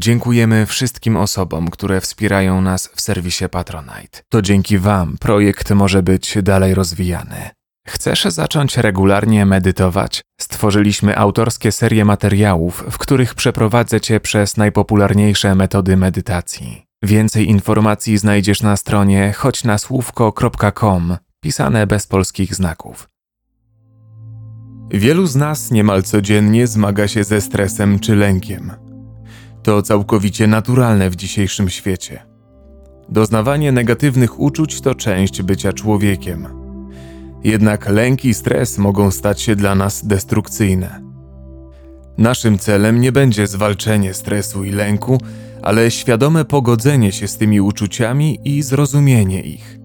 Dziękujemy wszystkim osobom, które wspierają nas w serwisie Patronite. To dzięki Wam projekt może być dalej rozwijany. Chcesz zacząć regularnie medytować? Stworzyliśmy autorskie serie materiałów, w których przeprowadzę Cię przez najpopularniejsze metody medytacji. Więcej informacji znajdziesz na stronie choćnasłówko.com, pisane bez polskich znaków. Wielu z nas niemal codziennie zmaga się ze stresem czy lękiem. To całkowicie naturalne w dzisiejszym świecie. Doznawanie negatywnych uczuć to część bycia człowiekiem. Jednak lęk i stres mogą stać się dla nas destrukcyjne. Naszym celem nie będzie zwalczenie stresu i lęku, ale świadome pogodzenie się z tymi uczuciami i zrozumienie ich,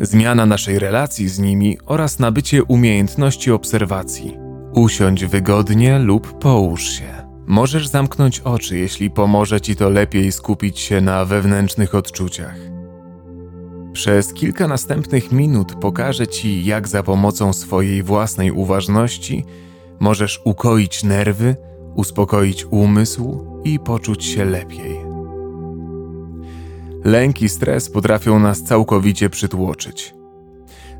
zmiana naszej relacji z nimi oraz nabycie umiejętności obserwacji. Usiądź wygodnie lub połóż się. Możesz zamknąć oczy, jeśli pomoże ci to lepiej skupić się na wewnętrznych odczuciach. Przez kilka następnych minut pokażę ci, jak za pomocą swojej własnej uważności możesz ukoić nerwy, uspokoić umysł i poczuć się lepiej. Lęk i stres potrafią nas całkowicie przytłoczyć.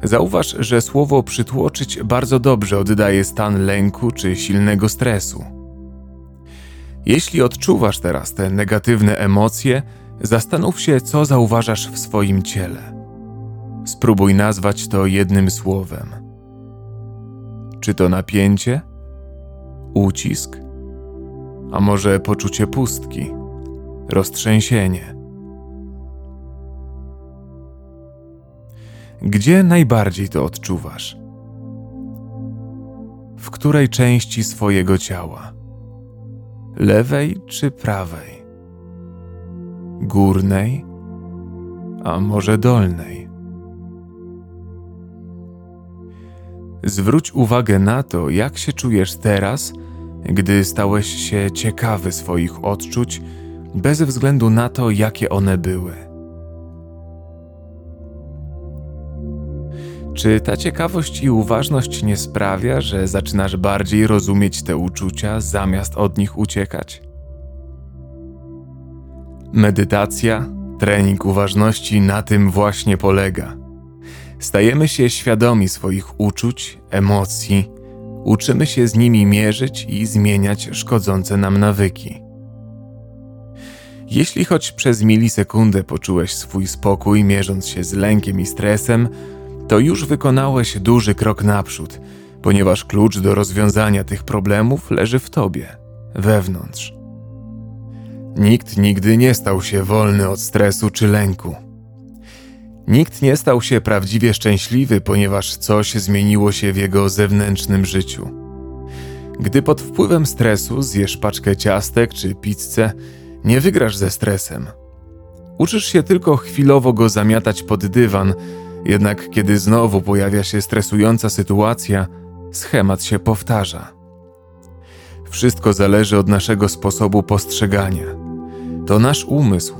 Zauważ, że słowo przytłoczyć bardzo dobrze oddaje stan lęku czy silnego stresu. Jeśli odczuwasz teraz te negatywne emocje, zastanów się, co zauważasz w swoim ciele. Spróbuj nazwać to jednym słowem. Czy to napięcie, ucisk, a może poczucie pustki, roztrzęsienie? Gdzie najbardziej to odczuwasz? W której części swojego ciała? Lewej czy prawej? Górnej, a może dolnej? Zwróć uwagę na to, jak się czujesz teraz, gdy stałeś się ciekawy swoich odczuć, bez względu na to, jakie one były. Czy ta ciekawość i uważność nie sprawia, że zaczynasz bardziej rozumieć te uczucia, zamiast od nich uciekać? Medytacja, trening uważności na tym właśnie polega. Stajemy się świadomi swoich uczuć, emocji, uczymy się z nimi mierzyć i zmieniać szkodzące nam nawyki. Jeśli choć przez milisekundę poczułeś swój spokój, mierząc się z lękiem i stresem, to już wykonałeś duży krok naprzód, ponieważ klucz do rozwiązania tych problemów leży w tobie, wewnątrz. Nikt nigdy nie stał się wolny od stresu czy lęku. Nikt nie stał się prawdziwie szczęśliwy, ponieważ coś zmieniło się w jego zewnętrznym życiu. Gdy pod wpływem stresu zjesz paczkę ciastek czy pizzę, nie wygrasz ze stresem. Uczysz się tylko chwilowo go zamiatać pod dywan, jednak kiedy znowu pojawia się stresująca sytuacja, schemat się powtarza. Wszystko zależy od naszego sposobu postrzegania. To nasz umysł,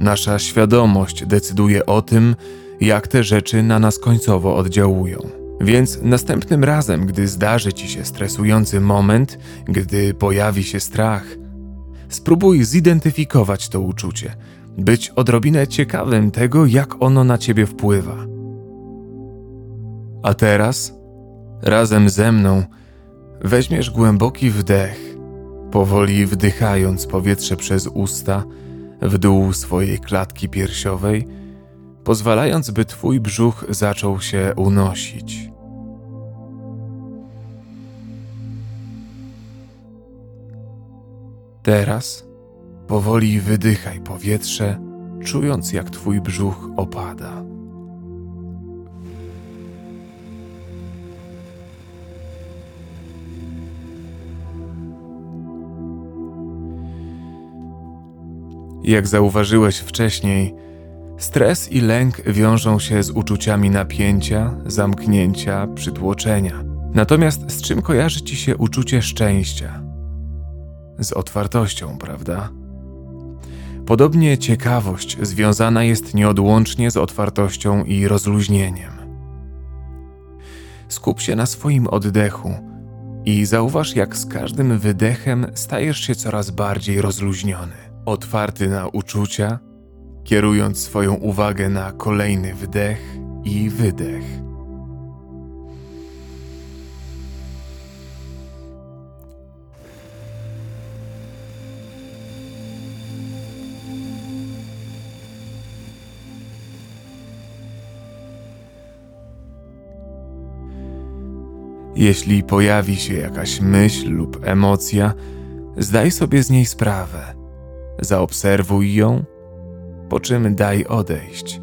nasza świadomość decyduje o tym, jak te rzeczy na nas końcowo oddziałują. Więc następnym razem, gdy zdarzy ci się stresujący moment, gdy pojawi się strach, spróbuj zidentyfikować to uczucie, być odrobinę ciekawym tego, jak ono na ciebie wpływa. A teraz, razem ze mną, weźmiesz głęboki wdech, powoli wdychając powietrze przez usta w dół swojej klatki piersiowej, pozwalając, by twój brzuch zaczął się unosić. Teraz powoli wydychaj powietrze, czując jak twój brzuch opada. Jak zauważyłeś wcześniej, stres i lęk wiążą się z uczuciami napięcia, zamknięcia, przytłoczenia. Natomiast z czym kojarzy ci się uczucie szczęścia? Z otwartością, prawda? Podobnie ciekawość związana jest nieodłącznie z otwartością i rozluźnieniem. Skup się na swoim oddechu i zauważ, jak z każdym wydechem stajesz się coraz bardziej rozluźniony. Otwarty na uczucia, kierując swoją uwagę na kolejny wdech i wydech. Jeśli pojawi się jakaś myśl lub emocja, zdaj sobie z niej sprawę. Zaobserwuj ją, po czym daj odejść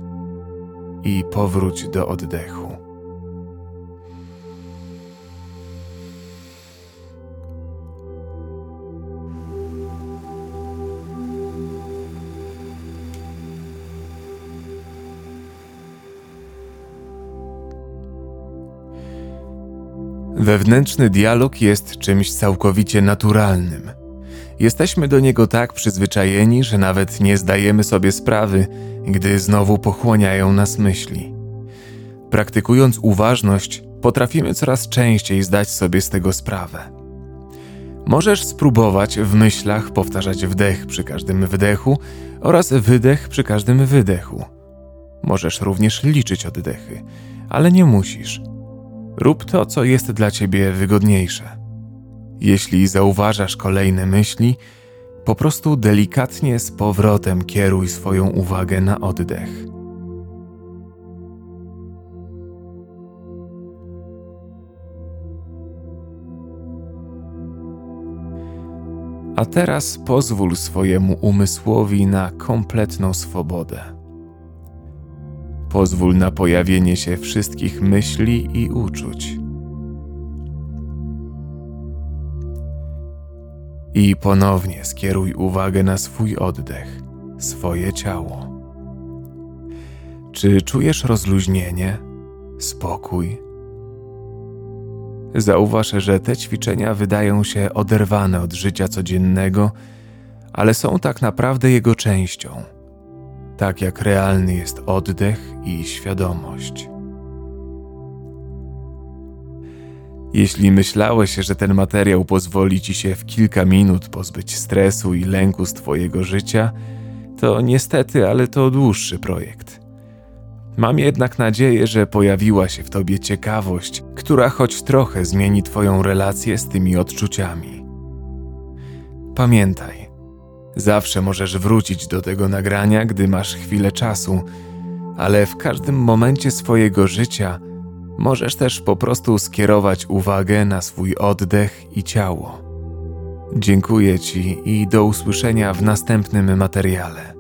i powróć do oddechu. Wewnętrzny dialog jest czymś całkowicie naturalnym. Jesteśmy do niego tak przyzwyczajeni, że nawet nie zdajemy sobie sprawy, gdy znowu pochłaniają nas myśli. Praktykując uważność, potrafimy coraz częściej zdać sobie z tego sprawę. Możesz spróbować w myślach powtarzać wdech przy każdym wdechu oraz wydech przy każdym wydechu. Możesz również liczyć oddechy, ale nie musisz. Rób to, co jest dla ciebie wygodniejsze. Jeśli zauważasz kolejne myśli, po prostu delikatnie z powrotem kieruj swoją uwagę na oddech. A teraz pozwól swojemu umysłowi na kompletną swobodę. Pozwól na pojawienie się wszystkich myśli i uczuć. I ponownie skieruj uwagę na swój oddech, swoje ciało. Czy czujesz rozluźnienie, spokój? Zauważ, że te ćwiczenia wydają się oderwane od życia codziennego, ale są tak naprawdę jego częścią tak jak realny jest oddech i świadomość. Jeśli myślałeś, że ten materiał pozwoli ci się w kilka minut pozbyć stresu i lęku z Twojego życia, to niestety, ale to dłuższy projekt. Mam jednak nadzieję, że pojawiła się w Tobie ciekawość, która choć trochę zmieni Twoją relację z tymi odczuciami. Pamiętaj, Zawsze możesz wrócić do tego nagrania, gdy masz chwilę czasu, ale w każdym momencie swojego życia możesz też po prostu skierować uwagę na swój oddech i ciało. Dziękuję Ci i do usłyszenia w następnym materiale.